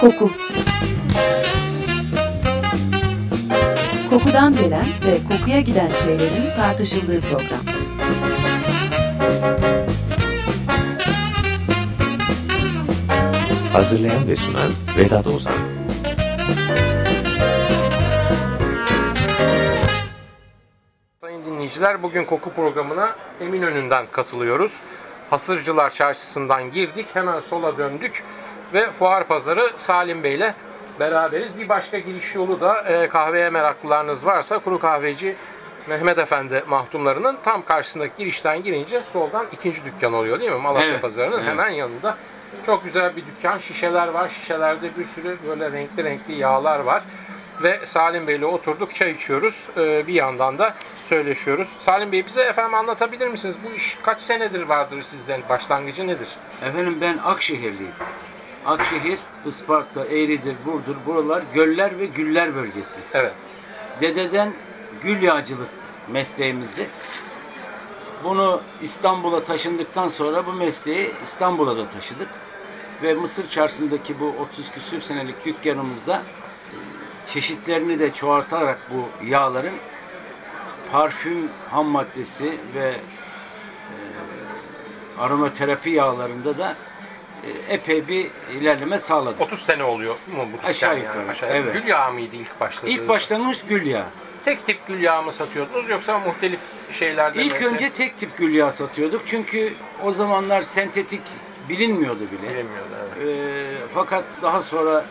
Koku Kokudan gelen ve kokuya giden şeylerin tartışıldığı program. Hazırlayan ve sunan Vedat Ozan Sayın dinleyiciler, bugün koku programına Eminönü'nden katılıyoruz. Hasırcılar Çarşısı'ndan girdik, hemen sola döndük ve Fuar Pazarı Salim Bey'le beraberiz. Bir başka giriş yolu da e, kahveye meraklılarınız varsa Kuru Kahveci Mehmet Efendi mahtumlarının tam karşısındaki girişten girince soldan ikinci dükkan oluyor değil mi? Malatya Evet, Pazarı'nın evet. hemen yanında. Çok güzel bir dükkan. Şişeler var. Şişelerde bir sürü böyle renkli renkli yağlar var. Ve Salim Bey'le oturduk çay içiyoruz. Ee, bir yandan da söyleşiyoruz. Salim Bey bize efendim anlatabilir misiniz? Bu iş kaç senedir vardır sizden? Başlangıcı nedir? Efendim ben Akşehirliyim. Akşehir, Isparta, Eğridir, Burdur, buralar göller ve güller bölgesi. Evet. Dededen gül yağcılık mesleğimizdi. Bunu İstanbul'a taşındıktan sonra bu mesleği İstanbul'a da taşıdık. Ve Mısır Çarşısı'ndaki bu 30 küsür senelik dükkanımızda e, çeşitlerini de çoğaltarak bu yağların parfüm ham maddesi ve e, aromaterapi yağlarında da epey bir ilerleme sağladık. 30 sene oluyor mu bu dükkan Aşağı yani? yukarı, Aşağı evet. Gül yağı mıydı ilk başladığınız? İlk başlangıç gül yağı. Tek tip gül yağı mı satıyordunuz yoksa muhtelif şeylerde İlk mesela- önce tek tip gül yağı satıyorduk. Çünkü o zamanlar sentetik bilinmiyordu bile. Bilemiyorum, evet. Ee, fakat daha sonra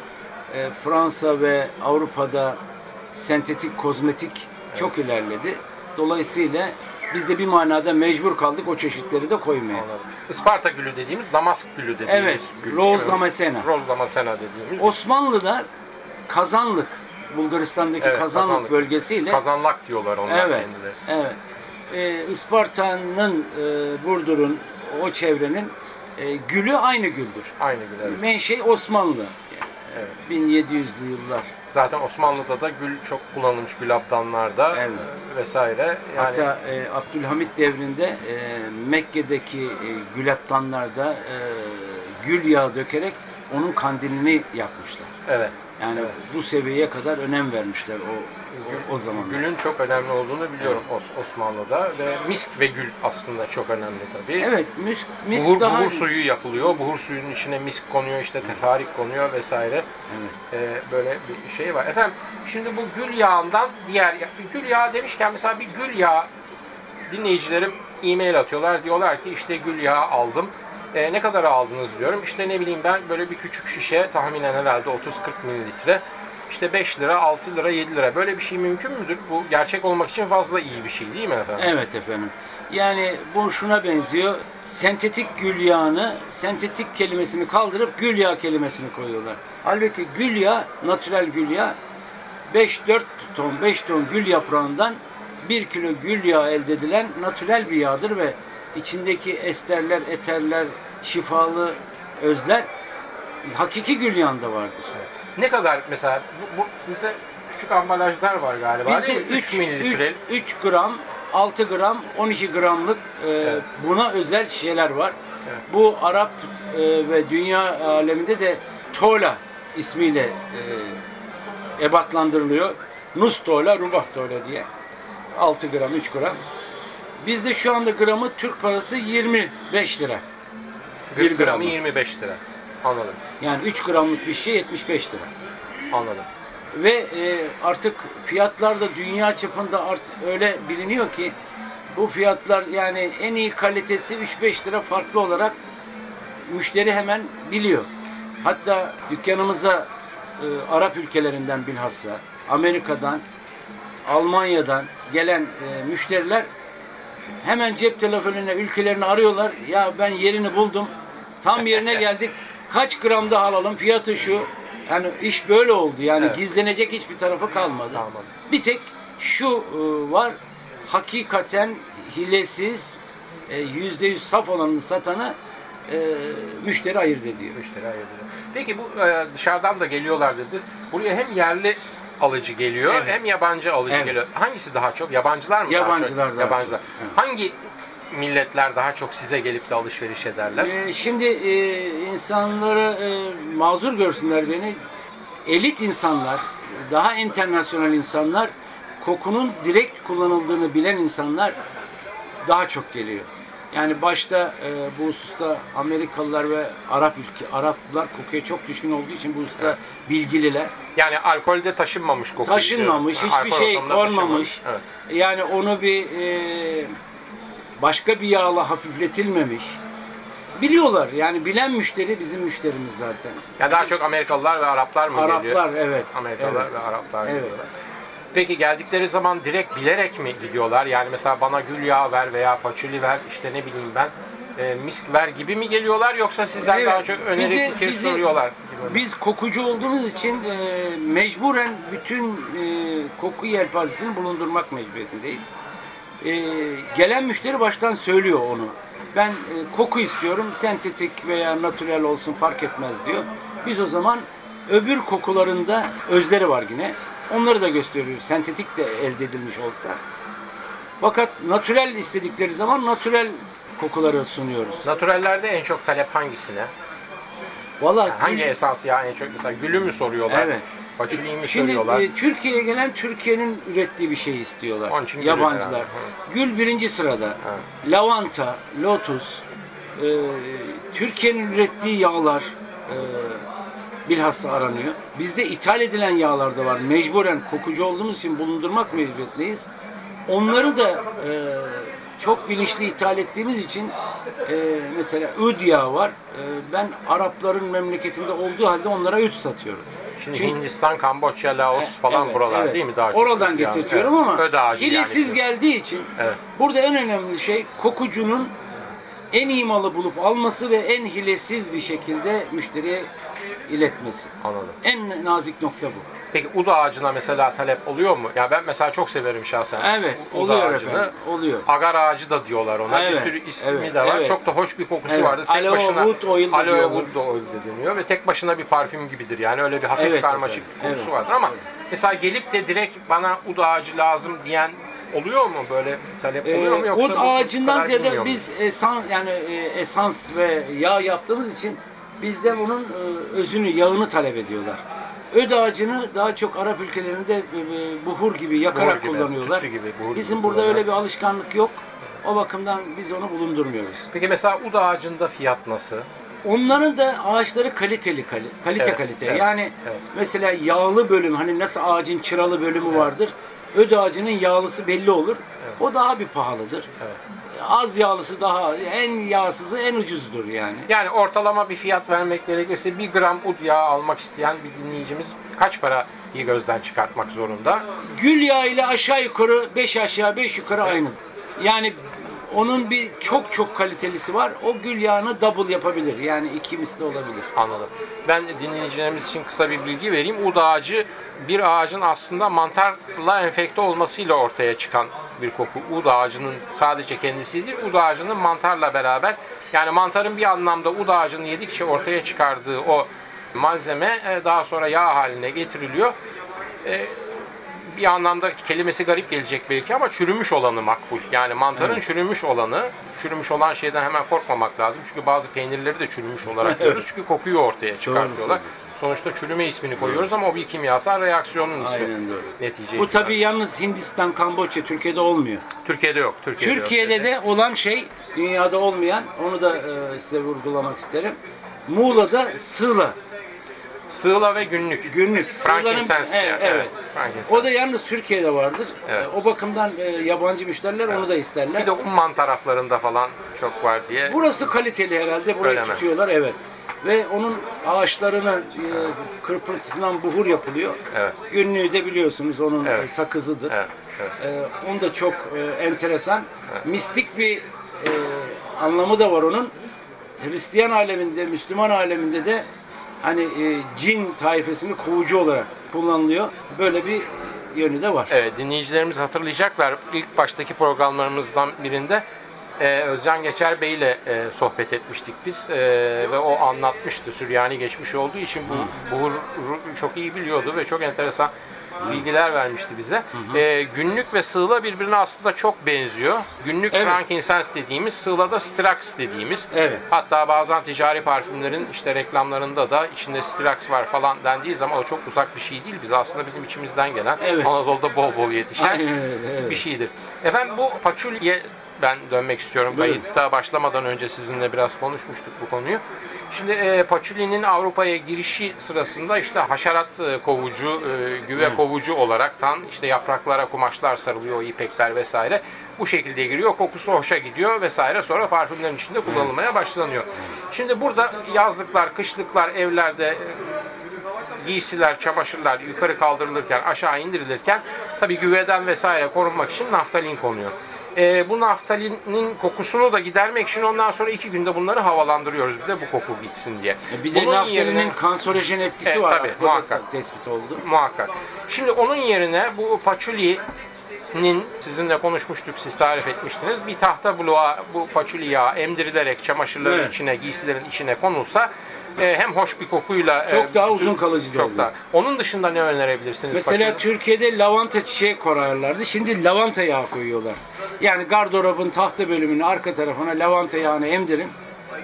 e, Fransa ve Avrupa'da sentetik kozmetik çok ilerledi. Dolayısıyla biz de bir manada mecbur kaldık o çeşitleri de koymaya. Anladım. Isparta gülü dediğimiz, Damask gülü dediğimiz Evet, gül. Rose. Damascena. Rose Damascena dediğimiz. Osmanlı'da Kazanlık, Bulgaristan'daki Evet, Kazanlık, Kazanlık. bölgesiyle Kazanlak diyorlar onlar Evet, kendileri. evet. Ee, Isparta'nın, e, Burdur'un, o çevrenin e, gülü aynı güldür. Aynı gül evet. Menşei Osmanlı. Evet. 1700'lü yıllar. Zaten Osmanlı'da da gül çok kullanılmış gül abdanlarda Evet. vesaire. Yani Hatta e, Abdülhamit devrinde e, Mekke'deki e, gülaptanlarda e, gül yağı dökerek onun kandilini yakmışlar. evet. Yani Evet. bu seviyeye kadar önem vermişler o o, o zamanlar. Gülün çok önemli olduğunu biliyorum Os- Osmanlı'da ve misk ve gül aslında çok önemli tabii. Evet, müsk, misk buhur, daha buhur suyu yapılıyor. Buhur suyunun içine misk konuyor, işte tefarik konuyor vesaire. Evet. Ee, böyle bir şey var. Efendim şimdi bu gül yağından diğer gül yağı demişken mesela bir gül yağı dinleyicilerim e-mail atıyorlar. Diyorlar ki işte gül yağı aldım. Ee, ne kadar aldınız diyorum. İşte ne bileyim ben böyle bir küçük şişe tahminen herhalde 30-40 mililitre. İşte 5 lira, 6 lira, 7 lira. Böyle bir şey mümkün müdür? Bu gerçek olmak için fazla iyi bir şey değil mi efendim? Evet efendim. Yani bu şuna benziyor. Sentetik gül yağını, sentetik kelimesini kaldırıp gül yağı kelimesini koyuyorlar. Halbuki gül yağı, natürel gül yağı 5-4 ton, 5 ton gül yaprağından 1 kilo gül yağı elde edilen natürel bir yağdır ve içindeki esterler, eterler, şifalı özler hakiki gül yağında vardır. Ne kadar mesela bu, bu sizde küçük ambalajlar var galiba Bizde değil mi? 3 mililitre. 3 gram, 6 gram, 12 gramlık e, Evet. buna özel şişeler var. Evet. Bu Arap e, ve dünya aleminde de Tola ismiyle e, ebatlandırılıyor. Nus Tola, Rubah Tola diye. 6 gram, 3 gram. Bizde şu anda gramı Türk parası 25 lira. 1 Bir gramı gramı. 25 lira. Anladım. Yani 3 gramlık bir şey 75 lira. Anladım. Ve e, artık fiyatlar da dünya çapında art, öyle biliniyor ki bu fiyatlar yani en iyi kalitesi 3-5 lira farklı olarak müşteri hemen biliyor. Hatta dükkanımıza e, Arap ülkelerinden bilhassa Amerika'dan, Almanya'dan gelen e, müşteriler hemen cep telefonuna ülkelerini arıyorlar. Ya ben yerini buldum. Tam yerine geldik. Kaç gram daha alalım? Fiyatı şu. Yani iş böyle oldu. Yani Evet. gizlenecek hiçbir tarafı kalmadı. Kalmadı. Bir tek şu e, var. Hakikaten hilesiz e, yüzde yüz saf olanını satanı e, müşteri ayırt ediyor. Müşteri ayırdı. Peki bu e, dışarıdan da geliyorlar dediniz. Buraya hem yerli alıcı geliyor Evet. hem yabancı alıcı Evet. geliyor. Hangisi daha çok? Yabancılar mı Yabancılar daha çok? daha Yabancılar. çok, evet. Hangi milletler daha çok size gelip de alışveriş ederler? Ee, şimdi e, insanları e, mazur görsünler beni. Elit insanlar, daha internasyonel insanlar, kokunun direkt kullanıldığını bilen insanlar daha çok geliyor. Yani başta e, bu hususta Amerikalılar ve Arap ülke Araplar kokuya çok düşkün olduğu için bu hususta Evet. bilgililer. Yani alkolde taşınmamış koku. Taşınmamış, diyorum. hiçbir Alkol şey konmamış. Evet. Yani onu bir e, başka bir yağla hafifletilmemiş. Biliyorlar yani bilen müşteri bizim müşterimiz zaten. Yani daha çok Amerikalılar ve Araplar mı geliyor? Araplar evet. Amerikalılar evet. ve Araplar Evet. geliyorlar. Peki geldikleri zaman direkt bilerek mi gidiyorlar? Yani mesela bana gül yağı ver veya paçuli ver, işte ne bileyim ben, e, misk ver gibi mi geliyorlar yoksa sizden Evet, daha çok öneri bizi- fikir bizi- soruyorlar? Biz kokucu olduğumuz için e, mecburen bütün e, koku yelpazesini bulundurmak mecburiyetindeyiz. E, gelen müşteri baştan söylüyor onu. Ben e, koku istiyorum, sentetik veya natürel olsun fark etmez diyor. Biz o zaman öbür kokularında özleri var yine. Onları da gösteriyoruz. Sentetik de elde edilmiş olsa. Fakat natürel istedikleri zaman natürel kokuları sunuyoruz. Naturellerde en çok talep hangisine? Vallahi Yani hangi gül- esas ya en çok mesela gülü mü soruyorlar? Evet. Paçuliyi mi Şimdi söylüyorlar? e, Türkiye'ye gelen Türkiye'nin ürettiği bir şey istiyorlar. Onun için Yabancılar. Gül birinci sırada. Ha. Lavanta, lotus, e, Türkiye'nin ürettiği yağlar e, bilhassa aranıyor. Bizde ithal edilen yağlar da var. Mecburen kokucu olduğumuz için bulundurmak mecburiyetindeyiz. Onları da e, çok bilinçli ithal ettiğimiz için e, mesela üd yağı var. E, ben Arapların memleketinde olduğu halde onlara üd satıyorum. Şimdi Çünkü- Hindistan, Kamboçya, Laos Evet, falan evet, buralar evet. değil mi daha çok? Oradan Yani, getirtiyorum evet. ama ağacı hilesiz yani. geldiği için Evet. burada en önemli şey kokucunun en iyi malı bulup alması ve en hilesiz bir şekilde müşteriye iletmesi. Anladım. En nazik nokta bu. Peki ud ağacına mesela talep oluyor mu? Ya ben mesela çok severim şahsen. Evet, ud oluyor ağacını. efendim. Oluyor. Agar ağacı da diyorlar ona. Evet, Bir sürü ismi evet, de var. evet. Çok da hoş bir kokusu Evet. vardır. Tek Aloe başına wood oil aloe diyorlar. wood oil de deniyor ve tek başına bir parfüm gibidir. Yani öyle bir hafif Evet karmaşık efendim, bir kokusu evet, vardır ama evet. mesela gelip de direkt bana ud ağacı lazım diyen oluyor mu böyle talep oluyor mu Ee, yoksa Ot bu ağacından ziyade biz esan yani e, esans ve yağ yaptığımız için bizden bunun e, özünü, yağını talep ediyorlar. Öd ağacını daha çok Arap ülkelerinde e, e, buhur gibi yakarak Buhur gibi, kullanıyorlar. gibi, buhur Bizim gibi burada öyle bir alışkanlık yok. O bakımdan biz onu bulundurmuyoruz. Peki mesela ud ağacında fiyat nasıl? Onların da ağaçları kaliteli kali- kalite Evet, kalite. evet, yani evet. mesela yağlı bölüm hani nasıl ağacın çıralı bölümü vardır. Öd ağacının yağlısı belli olur. Evet. O daha bir pahalıdır. Evet. Az yağlısı daha en yağsızı en ucuzdur yani. Yani ortalama bir fiyat vermek gerekirse bir gram ud yağı almak isteyen bir dinleyicimiz kaç parayı gözden çıkartmak zorunda? Gül yağı ile aşağı yukarı 5 aşağı 5 yukarı aynı. Yani onun bir çok çok kalitelisi var. O gül yağını double yapabilir. Yani iki misli olabilir. Anladım. Ben dinleyicilerimiz için kısa bir bilgi vereyim. Ud ağacı bir ağacın aslında mantarla enfekte olmasıyla ortaya çıkan bir koku. Ud ağacının sadece kendisi değil, ud ağacının mantarla beraber yani mantarın bir anlamda ud ağacını yedikçe ortaya çıkardığı o malzeme e, daha sonra yağ haline getiriliyor. Bir anlamda kelimesi garip gelecek belki ama çürümüş olanı makbul. Yani mantarın Evet. çürümüş olanı, çürümüş olan şeyden hemen korkmamak lazım. Çünkü bazı peynirleri de çürümüş olarak görüyoruz. Çünkü kokuyu ortaya çıkartıyorlar. Sonuçta çürüme ismini koyuyoruz ama o bir kimyasal reaksiyonun ismi. Aynen doğru. Netice Bu tabii yalnız Hindistan, Kamboçya, Türkiye'de olmuyor. Türkiye'de yok. Türkiye'de, yok Türkiye'de dedi. de olan şey dünyada olmayan onu da e, size vurgulamak isterim. Muğla'da sığla Sığla ve günlük. günlük. Frankincense Evet, yani, evet. evet. O da yalnız Türkiye'de vardır. Evet. E, O bakımdan e, yabancı müşteriler onu da isterler. Bir de Umman taraflarında falan çok var diye. Burası kaliteli herhalde. Burayı Öyle mi? tutuyorlar evet. Ve onun ağaçlarının e, kırpırtısından buhur yapılıyor. Evet. Günlüğü de biliyorsunuz onun Evet. e, sakızıdır. Evet, evet. E, onu da çok e, enteresan. Evet. Mistik bir e, anlamı da var onun. Hristiyan aleminde, Müslüman aleminde de hani e, cin taifesini kovucu olarak kullanılıyor. Böyle bir yönü de var. Evet, dinleyicilerimiz hatırlayacaklar. İlk baştaki programlarımızdan birinde e, Özcan Geçer Bey ile e, sohbet etmiştik biz E, ve o anlatmıştı. Süryani geçmiş olduğu için bu buhuru çok iyi biliyordu ve çok enteresan bilgiler vermişti bize. Ee, günlük ve sığla birbirine aslında çok benziyor. Günlük Evet. frankincense dediğimiz, sığla da strax dediğimiz. Evet. Hatta bazen ticari parfümlerin işte reklamlarında da içinde strax var falan dendiği zaman o çok uzak bir şey değil. Biz aslında bizim içimizden gelen Evet. Anadolu'da bol bol yetişen Aynen evet. bir şeydir. Efendim bu paçulye ben dönmek istiyorum. Buyurun. Kayıtta başlamadan önce sizinle biraz konuşmuştuk bu konuyu. Şimdi e, paçulyenin Avrupa'ya girişi sırasında işte haşerat e, kovucu, e, güve Evet. kovucu olaraktan işte yapraklara kumaşlar sarılıyor, ipekler vesaire. Bu şekilde giriyor. Kokusu hoşa gidiyor vesaire. Sonra parfümlerin içinde kullanılmaya başlanıyor. Şimdi burada yazlıklar, kışlıklar evlerde e, giysiler, çamaşırlar yukarı kaldırılırken, aşağı indirilirken tabii güveden vesaire korunmak için naftalin konuyor. Ee, bu naftalinin kokusunu da gidermek için ondan sonra iki günde bunları havalandırıyoruz bir de bu koku gitsin diye. E Bir de Bunun naftalinin yerine- kanserojen etkisi Evet, var. tabii, muhakkak. tespit oldu. Muhakkak. Şimdi onun yerine bu paçuli'nin sizinle konuşmuştuk, siz tarif etmiştiniz. Bir tahta bloğa bu paçuli yağı emdirilerek çamaşırların Evet. içine, giysilerin içine konulsa e, hem hoş bir kokuyla Çok e, daha uzun kalıcı çok oluyor. daha. Onun dışında ne önerebilirsiniz? Mesela paçuli? Türkiye'de lavanta çiçeği korarlardı. Şimdi lavanta yağı koyuyorlar. Yani gardırobun tahta bölümünün arka tarafına lavanta yağını emdirin.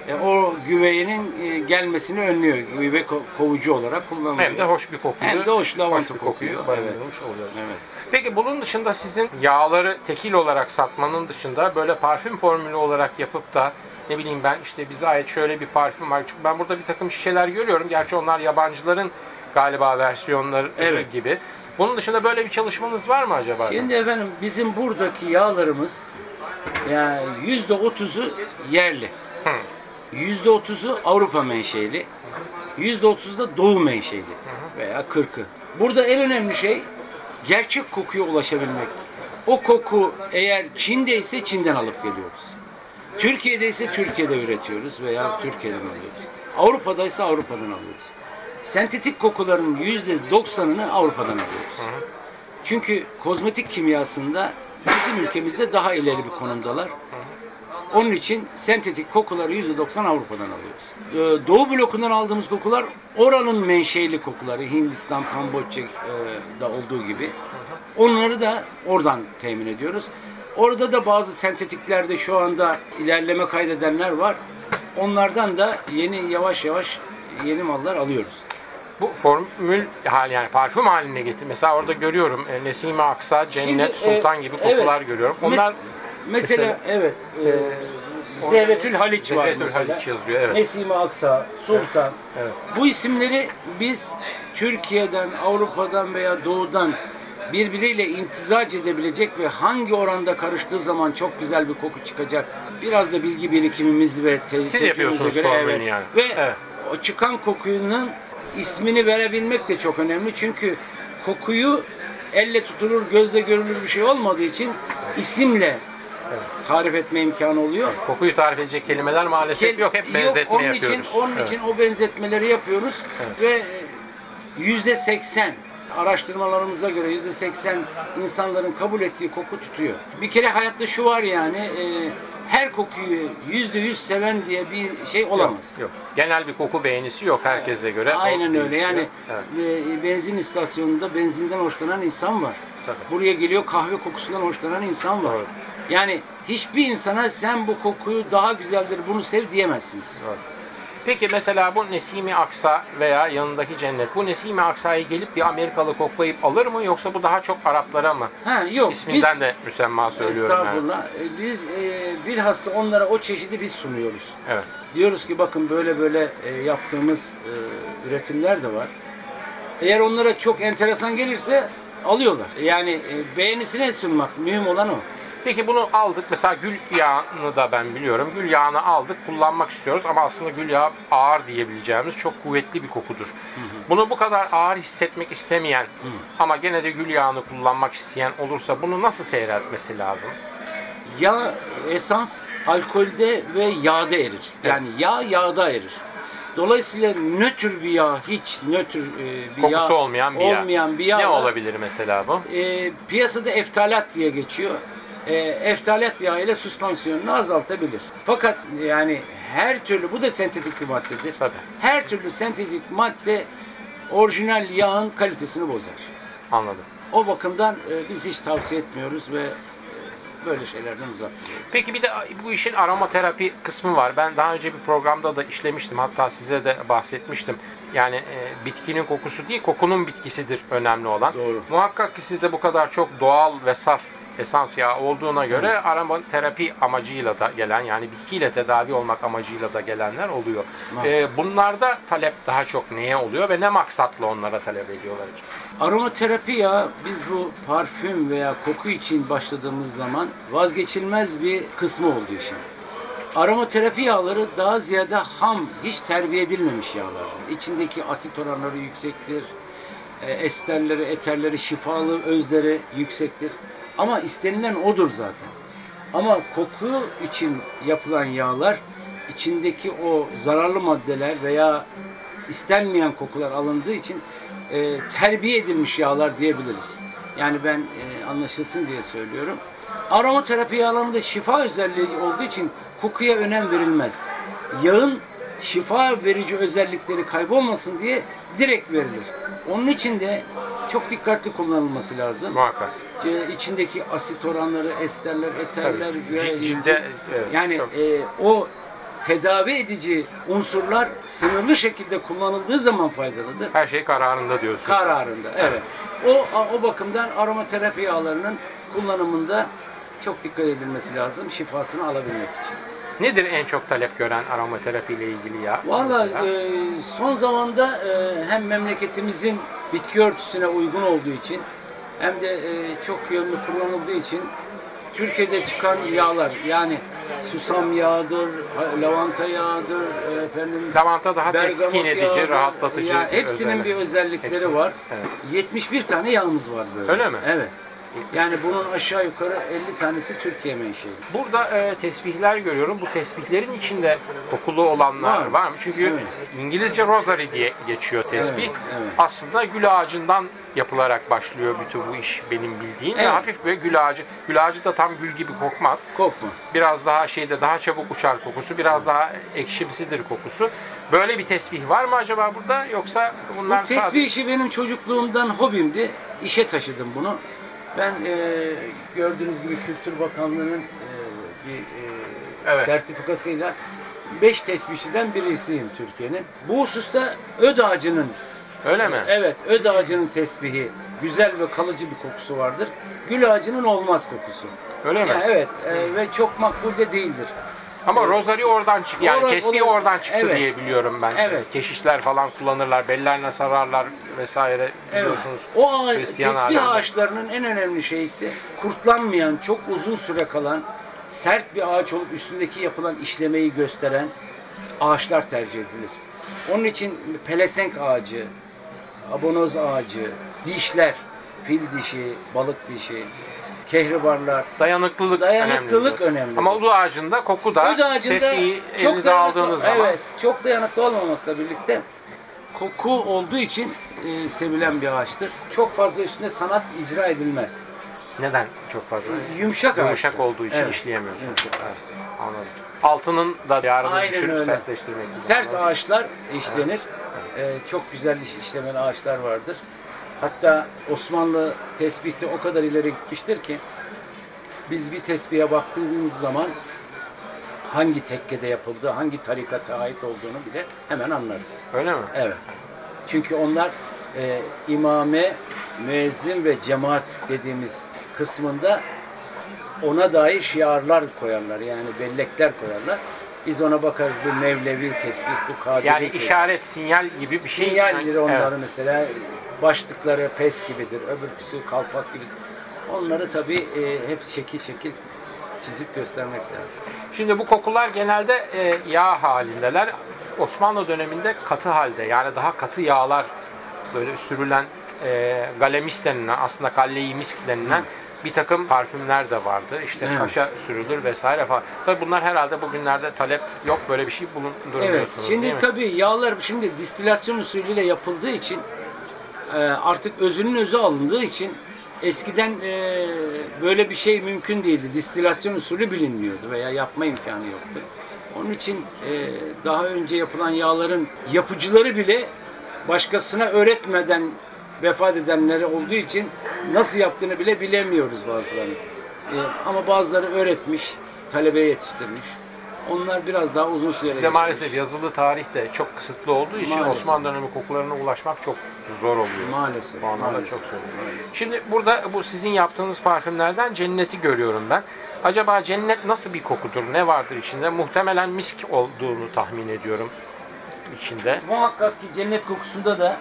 E, o güveyenin e, gelmesini önlüyor. Güve ko- kovucu olarak kullanılıyor. hem de hoş bir kokuyu, Hem de hoş lavanta bir kokuyu kokuyor. barındırmış oluyoruz. Evet. Peki bunun dışında sizin yağları tekil olarak satmanın dışında böyle parfüm formülü olarak yapıp da ne bileyim ben işte bize ait şöyle bir parfüm var. Çünkü ben burada bir takım şişeler görüyorum. Gerçi onlar yabancıların galiba versiyonları Evet. gibi. Bunun dışında böyle bir çalışmanız var mı acaba? Şimdi efendim bizim buradaki yağlarımız yani yüzde otuzu yerli. Hı. Yüzde otuzu Avrupa menşeli. Yüzde otuzu da Doğu menşeli. Veya kırkı. Burada en önemli şey gerçek kokuya ulaşabilmek. O koku eğer Çin'de ise Çin'den alıp geliyoruz. Türkiye'de ise Türkiye'de üretiyoruz veya Türkiye'den alıyoruz. Avrupa'da ise Avrupa'dan alıyoruz. Sentetik kokuların yüzde doksanını Avrupa'dan alıyoruz. Çünkü kozmetik kimyasında bizim ülkemizde daha ileri bir konumdalar. Onun için sentetik kokuları %90 Avrupa'dan alıyoruz. Ee, Doğu blokundan aldığımız kokular oranın menşeli kokuları. Hindistan, Kamboçya'da olduğu gibi. Onları da oradan temin ediyoruz. Orada da bazı sentetiklerde şu anda ilerleme kaydedenler var. Onlardan da yeni yavaş yavaş yeni mallar alıyoruz. Bu formül hali yani parfüm haline getir. Mesela orada görüyorum e, Nesime Aksa, Cennet, Şimdi, e, Sultan gibi evet. kokular görüyorum. Mes- Onlar mesela, mesela- evet e, Orada- Zehretül Haliç var Zehretül mesela. Haliç yazıyor, evet. Nesime Aksa, Sultan. Evet. Bu isimleri biz Türkiye'den, Avrupa'dan veya Doğu'dan birbiriyle imtizac edebilecek ve hangi oranda karıştığı zaman çok güzel bir koku çıkacak. Biraz da bilgi birikimimiz ve te- tecrübemize yapıyorsunuz göre evet. yani. Ve Evet. o çıkan kokunun ismini verebilmek de çok önemli. Çünkü kokuyu elle tutulur, gözle görülür bir şey olmadığı için isimle tarif etme imkanı oluyor. kokuyu tarif edecek kelimeler maalesef Kel- yok. Hep benzetme onun yapıyoruz. Için, onun Evet. için o benzetmeleri yapıyoruz Evet. ve yüzde seksen araştırmalarımıza göre yüzde seksen insanların kabul ettiği koku tutuyor. Bir kere hayatta şu var yani e, her kokuyu yüzde yüz seven diye bir şey olamaz. Yok, yok. Genel bir koku beğenisi yok herkese göre. O Aynen öyle. Yani Evet. e, benzin istasyonunda benzinden hoşlanan insan var. Tabii. Buraya geliyor kahve kokusundan hoşlanan insan var. Doğru. Yani hiçbir insana sen bu kokuyu daha güzeldir bunu sev diyemezsiniz. Peki mesela bu Nesimi Aksa veya yanındaki cennet. Bu Nesimi Aksa'yı gelip bir Amerikalı koklayıp alır mı yoksa bu daha çok Araplara mı? Ha yok. İsminden biz, de müsemma söylüyorum. yani. Estağfurullah. E, Biz e, bilhassa onlara o çeşidi biz sunuyoruz. Evet. Diyoruz ki bakın böyle böyle e, yaptığımız e, üretimler de var. Eğer onlara çok enteresan gelirse alıyorlar. Yani e, beğenisine sunmak mühim olan o. Peki bunu aldık. Mesela gül yağını da ben biliyorum. Gül yağını aldık, kullanmak istiyoruz ama aslında gül yağı ağır diyebileceğimiz çok kuvvetli bir kokudur. Bunu bu kadar ağır hissetmek istemeyen ama gene de gül yağını kullanmak isteyen olursa bunu nasıl seyretmesi lazım? Yağ esans alkolde ve yağda erir. Yani yağ yağda erir. Dolayısıyla nötr bir yağ, hiç nötr e, bir Kokusu yağ olmayan bir yağ. olmayan bir yağ ne olabilir mesela bu? e, piyasada eftalat diye geçiyor. E, eftalat yağı ile süspansiyonunu azaltabilir. Fakat yani her türlü bu da sentetik bir maddedir. Tabii. Her türlü sentetik madde orijinal yağın kalitesini bozar. Anladım. O bakımdan e, biz hiç tavsiye etmiyoruz ve e, böyle şeylerden uzak duruyoruz. Peki bir de bu işin aromaterapi kısmı var. Ben daha önce bir programda da işlemiştim. Hatta size de bahsetmiştim. Yani e, bitkinin kokusu değil, kokunun bitkisidir önemli olan. Doğru. Muhakkak ki sizde bu kadar çok doğal ve saf esans yağı olduğuna göre aromaterapi amacıyla da gelen yani bitkiyle tedavi olmak amacıyla da gelenler oluyor. E, bunlarda talep daha çok neye oluyor ve ne maksatla onlara talep ediyorlar? Aromaterapi ya biz bu parfüm veya koku için başladığımız zaman vazgeçilmez bir kısmı oldu işin. Aromaterapi yağları daha ziyade ham, hiç terbiye edilmemiş yağlar. İçindeki asit oranları yüksektir. E, Esterleri, eterleri, şifalı özleri yüksektir. Ama istenilen odur zaten. Ama koku için yapılan yağlar içindeki o zararlı maddeler veya istenmeyen kokular alındığı için e, terbiye edilmiş yağlar diyebiliriz. Yani ben e, anlaşılsın diye söylüyorum. Aromaterapi yağlarında şifa özelliği olduğu için kokuya önem verilmez. Yağın şifa verici özellikleri kaybolmasın diye direkt verilir. Onun için de çok dikkatli kullanılması lazım. Muhakkak. E, içindeki asit oranları, esterler, eterler Tabii. ve- cilde, evet, yani çok- e, o tedavi edici unsurlar sınırlı şekilde kullanıldığı zaman faydalıdır. Her şey kararında diyorsunuz. Kararında, evet. O o bakımdan aromaterapi yağlarının kullanımında çok dikkat edilmesi lazım şifasını alabilmek için. Nedir en çok talep gören aromaterapi ile ilgili yağ? Valla e, son zamanda e, hem memleketimizin bitki örtüsüne uygun olduğu için hem de e, çok yönlü kullanıldığı için Türkiye'de çıkan yağlar yani susam yağıdır, lavanta yağıdır, e, efendim Lavanta daha teskin edici, yağıdır. rahatlatıcı. Ya, hepsinin özellik. bir özellikleri Hepsi- var. Evet. 71 tane yağımız var böyle. Öyle mi? Evet. Yani bunun aşağı yukarı 50 tanesi Türkiye menşeli. Burada e, tesbihler görüyorum. Bu tesbihlerin içinde kokulu olanlar Var. var, mı? Çünkü Evet. İngilizce rosary diye geçiyor tesbih. Evet, evet. Aslında gül ağacından yapılarak başlıyor bütün bu iş benim bildiğim. Ve Evet. hafif böyle gül ağacı. Gül ağacı da tam gül gibi kokmaz. Kokmaz. Biraz daha şeyde daha çabuk uçar kokusu, biraz daha ekşimsidir kokusu. Böyle bir tesbih var mı acaba burada yoksa bunlar Bu tesbih sadece işi benim çocukluğumdan hobimdi. İşe taşıdım bunu. Ben e, gördüğünüz gibi Kültür Bakanlığı'nın e, bir e, Evet. sertifikasıyla 5 tesbihçiden birisiyim Türkiye'nin. Bu hususta öd ağacının öyle mi? Evet, öd ağacının tesbihi güzel ve kalıcı bir kokusu vardır. Gül ağacının olmaz kokusu. Öyle mi? Yani evet e, ve çok makbul de değildir. Ama Evet. rosary oradan çıktı. Yani Oradan- tesbih oradan- çıktı Evet. diye biliyorum ben. Evet. Keşişler falan kullanırlar, bellerine sararlar vesaire Evet. biliyorsunuz. O ağaç, Hristiyan tesbih alemde. ağaçlarının en önemli şeysi kurtlanmayan, çok uzun süre kalan, sert bir ağaç olup üstündeki yapılan işlemeyi gösteren ağaçlar tercih edilir. Onun için pelesenk ağacı, abonoz ağacı, dişler, fil dişi, balık dişi, kehribarlar, Dayanıklılık, Dayanıklılık önemli. önemli. Ama ulu ağacında koku da Öd ağacında tesbihi çok elinize aldığınız zaman evet, çok dayanıklı olmamakla birlikte koku olduğu için e, sevilen bir ağaçtır. Çok fazla üstünde sanat icra edilmez. neden çok fazla? Yumuşak Yumuşak ağaçtır. olduğu için Evet. işleyemiyorsunuz. Yumuşak Evet, Anladım. Altının da yarını Aynen düşürüp öyle. sertleştirmek. Sert Anladım. ağaçlar işlenir. E, çok güzel iş, işlemeli ağaçlar vardır. Hatta Osmanlı tesbihte o kadar ileri gitmiştir ki biz bir tesbihe baktığımız zaman hangi tekkede yapıldığı, hangi tarikata ait olduğunu bile hemen anlarız. Öyle mi? Evet. Çünkü onlar e, imame, müezzin ve cemaat dediğimiz kısmında ona dair şiarlar koyarlar. Yani bellekler koyarlar. Biz ona bakarız bu Mevlevi tesbih, bu Kadiri Yani tesbih. işaret, sinyal gibi bir şey. Sinyalleri onların Evet. mesela başlıkları fes gibidir, öbürküsü kalpak gibi. Onları tabii e, hep şekil şekil çizip göstermek lazım. Şimdi bu kokular genelde e, yağ halindeler. Osmanlı döneminde katı halde yani daha katı yağlar böyle sürülen e, galemis denilen aslında kalleyi misk denilen bir takım parfümler de vardı. İşte Evet. kaşa sürülür vesaire falan. Tabii bunlar herhalde bugünlerde talep yok böyle bir şey Evet, bulundurmuyorsunuz değil şimdi tabii yağlar şimdi distilasyon usulüyle yapıldığı için e, artık özünün özü alındığı için eskiden e, böyle bir şey mümkün değildi. Distilasyon usulü bilinmiyordu veya yapma imkanı yoktu. Onun için e, daha önce yapılan yağların yapıcıları bile başkasına öğretmeden vefat edenleri olduğu için nasıl yaptığını bile bilemiyoruz bazılarını. Ee, ama bazıları öğretmiş, talebe yetiştirmiş. Onlar biraz daha uzun süre Bizde maalesef yazılı tarih de çok kısıtlı olduğu için Maalesef. Osmanlı dönemi kokularına ulaşmak çok zor oluyor. Maalesef. Bu anlamda maalesef, çok zor. maalesef. Şimdi burada bu sizin yaptığınız parfümlerden cenneti görüyorum ben. Acaba cennet nasıl bir kokudur? Ne vardır içinde? Muhtemelen misk olduğunu tahmin ediyorum içinde. Muhakkak ki cennet kokusunda da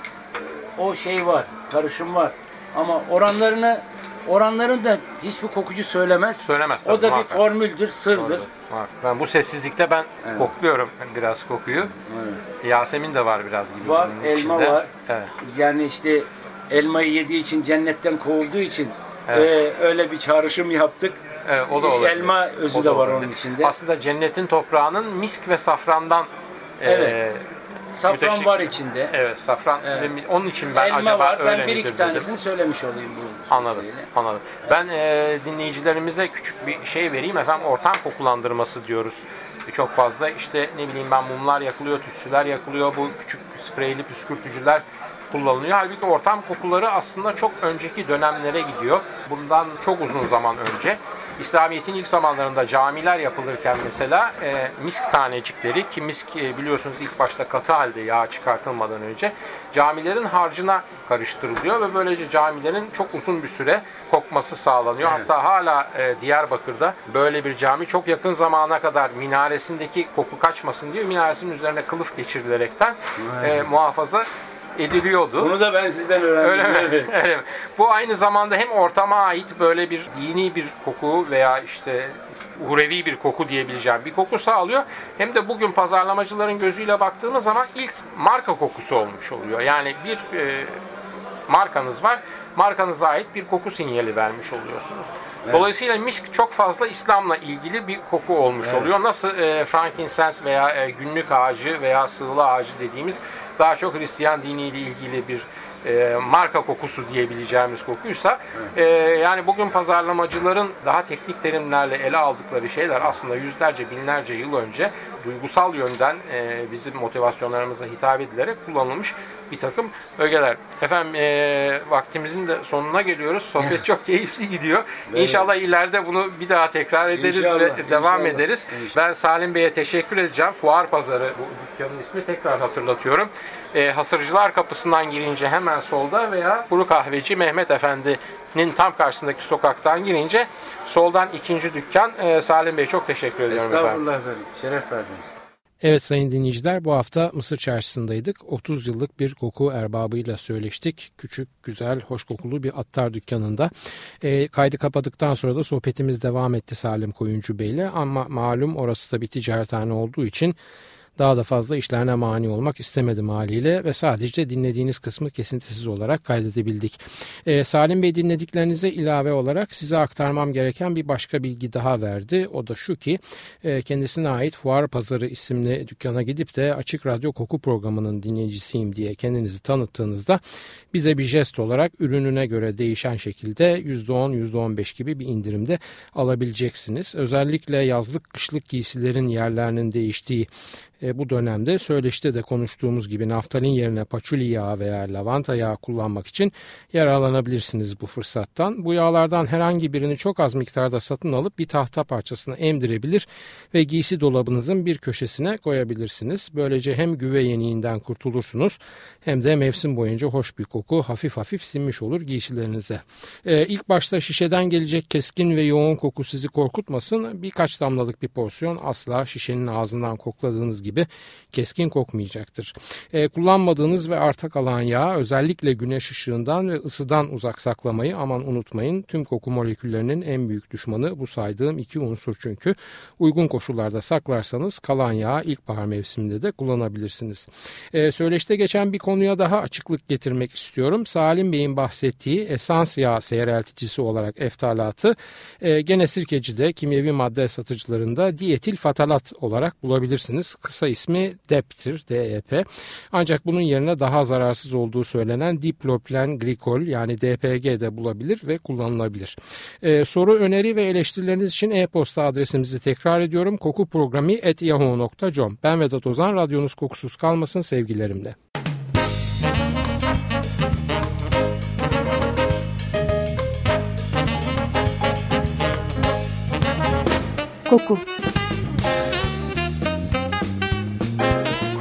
o şey var, karışım var. Ama oranlarını oranların da hiçbir kokucu söylemez. Söylemez O tabii, da bir muhakkak. formüldür, sırdır. Doğrudur. Var. Ben bu sessizlikte ben Evet. kokluyorum biraz kokuyu. Evet. Yasemin de var biraz gibi. Var, elma içinde. var. Evet. Yani işte elmayı yediği için cennetten kovulduğu için Evet. e, öyle bir çağrışım yaptık. Evet, o da olabilir. Elma özü O de da var olabilir. onun içinde. Aslında cennetin toprağının misk ve safrandan Evet. e, Safran var içinde. Evet safran. Evet. Onun için ben Elma acaba var. öyle Ben bir iki dedim. tanesini söylemiş olayım bu Anladım. şeyle. Anladım. Ben e, dinleyicilerimize küçük bir şey vereyim. Efendim ortam kokulandırması diyoruz. Çok fazla işte ne bileyim ben mumlar yakılıyor, tütsüler yakılıyor. Bu küçük spreyli püskürtücüler kullanılıyor. Halbuki ortam kokuları aslında çok önceki dönemlere gidiyor. Bundan çok uzun zaman önce. İslamiyet'in ilk zamanlarında camiler yapılırken mesela e, misk tanecikleri ki misk e, biliyorsunuz ilk başta katı halde yağ çıkartılmadan önce camilerin harcına karıştırılıyor ve böylece camilerin çok uzun bir süre kokması sağlanıyor. Evet. Hatta hala e, Diyarbakır'da böyle bir cami çok yakın zamana kadar minaresindeki koku kaçmasın diye minaresinin üzerine kılıf geçirilerekten Evet. e, muhafaza ediliyordu. Bunu da ben sizden öğrendim. Öyle mi? Evet. Öyle mi? Bu aynı zamanda hem ortama ait böyle bir dini bir koku veya işte uhrevi bir koku diyebileceğim bir koku sağlıyor. Hem de bugün pazarlamacıların gözüyle baktığımız zaman ilk marka kokusu olmuş oluyor. Yani bir e, markanız var. Markanıza ait bir koku sinyali vermiş oluyorsunuz. Evet. Dolayısıyla misk çok fazla İslam'la ilgili bir koku olmuş Evet. oluyor. Nasıl e, frankincense veya e, günlük ağacı veya sığla ağacı dediğimiz daha çok Hristiyan diniyle ilgili bir e, marka kokusu diyebileceğimiz kokuysa e, yani bugün pazarlamacıların daha teknik terimlerle ele aldıkları şeyler aslında yüzlerce binlerce yıl önce duygusal yönden e, bizim motivasyonlarımıza hitap edilerek kullanılmış bir takım ögeler. Efendim e, vaktimizin de sonuna geliyoruz. Sohbet çok keyifli gidiyor. Evet. İnşallah ileride bunu bir daha tekrar ederiz İnşallah, ve devam inşallah, ederiz. inşallah. Ben Salim Bey'e teşekkür edeceğim. Fuar Pazarı bu dükkanın ismi tekrar hatırlatıyorum. E, Hasırcılar Kapısı'ndan girince hemen solda veya Kuru Kahveci Mehmet Efendi'nin tam karşısındaki sokaktan girince soldan ikinci dükkan. E, Salim Bey çok teşekkür ediyorum efendim. Estağfurullah efendim. Şeref verdiniz. Evet sayın dinleyiciler bu hafta Mısır çarşısındaydık. 30 yıllık bir koku erbabıyla söyleştik. Küçük, güzel, hoş kokulu bir attar dükkanında. E, kaydı kapadıktan sonra da sohbetimiz devam etti Salim Koyuncu Bey'le. Ama malum orası da bir ticarethane olduğu için daha da fazla işlerine mani olmak istemedim haliyle ve sadece dinlediğiniz kısmı kesintisiz olarak kaydedebildik. Ee, Salim Bey dinlediklerinize ilave olarak size aktarmam gereken bir başka bilgi daha verdi. O da şu ki e, kendisine ait Fuar Pazarı isimli dükkana gidip de Açık Radyo Koku programının dinleyicisiyim diye kendinizi tanıttığınızda bize bir jest olarak ürününe göre değişen şekilde %10 %15 gibi bir indirimde alabileceksiniz. Özellikle yazlık kışlık giysilerin yerlerinin değiştiği e, bu dönemde söyleşte de konuştuğumuz gibi naftalin yerine paçuli yağı veya lavanta yağı kullanmak için yararlanabilirsiniz bu fırsattan. Bu yağlardan herhangi birini çok az miktarda satın alıp bir tahta parçasına emdirebilir ve giysi dolabınızın bir köşesine koyabilirsiniz. Böylece hem güve yeniğinden kurtulursunuz hem de mevsim boyunca hoş bir koku hafif hafif sinmiş olur giysilerinize. E, ilk başta şişeden gelecek keskin ve yoğun koku sizi korkutmasın. Birkaç damlalık bir porsiyon asla şişenin ağzından kokladığınız gibi keskin kokmayacaktır. E, kullanmadığınız ve arta kalan yağ özellikle güneş ışığından ve ısıdan uzak saklamayı aman unutmayın. Tüm koku moleküllerinin en büyük düşmanı bu saydığım iki unsur çünkü. Uygun koşullarda saklarsanız kalan yağı ilkbahar mevsiminde de kullanabilirsiniz. E, söyleşte geçen bir konuya daha açıklık getirmek istiyorum. Salim Bey'in bahsettiği esans yağ seyrelticisi olarak eftalatı e, gene sirkecide kimyevi madde satıcılarında dietil fatalat olarak bulabilirsiniz. Kısa kısa ismi DEP'tir, DEP. Ancak bunun yerine daha zararsız olduğu söylenen diploplen glikol yani DPG de bulabilir ve kullanılabilir. Ee, soru, öneri ve eleştirileriniz için e-posta adresimizi tekrar ediyorum. kokuprogrami.yahoo.com Ben Vedat Ozan, radyonuz kokusuz kalmasın sevgilerimle. Koku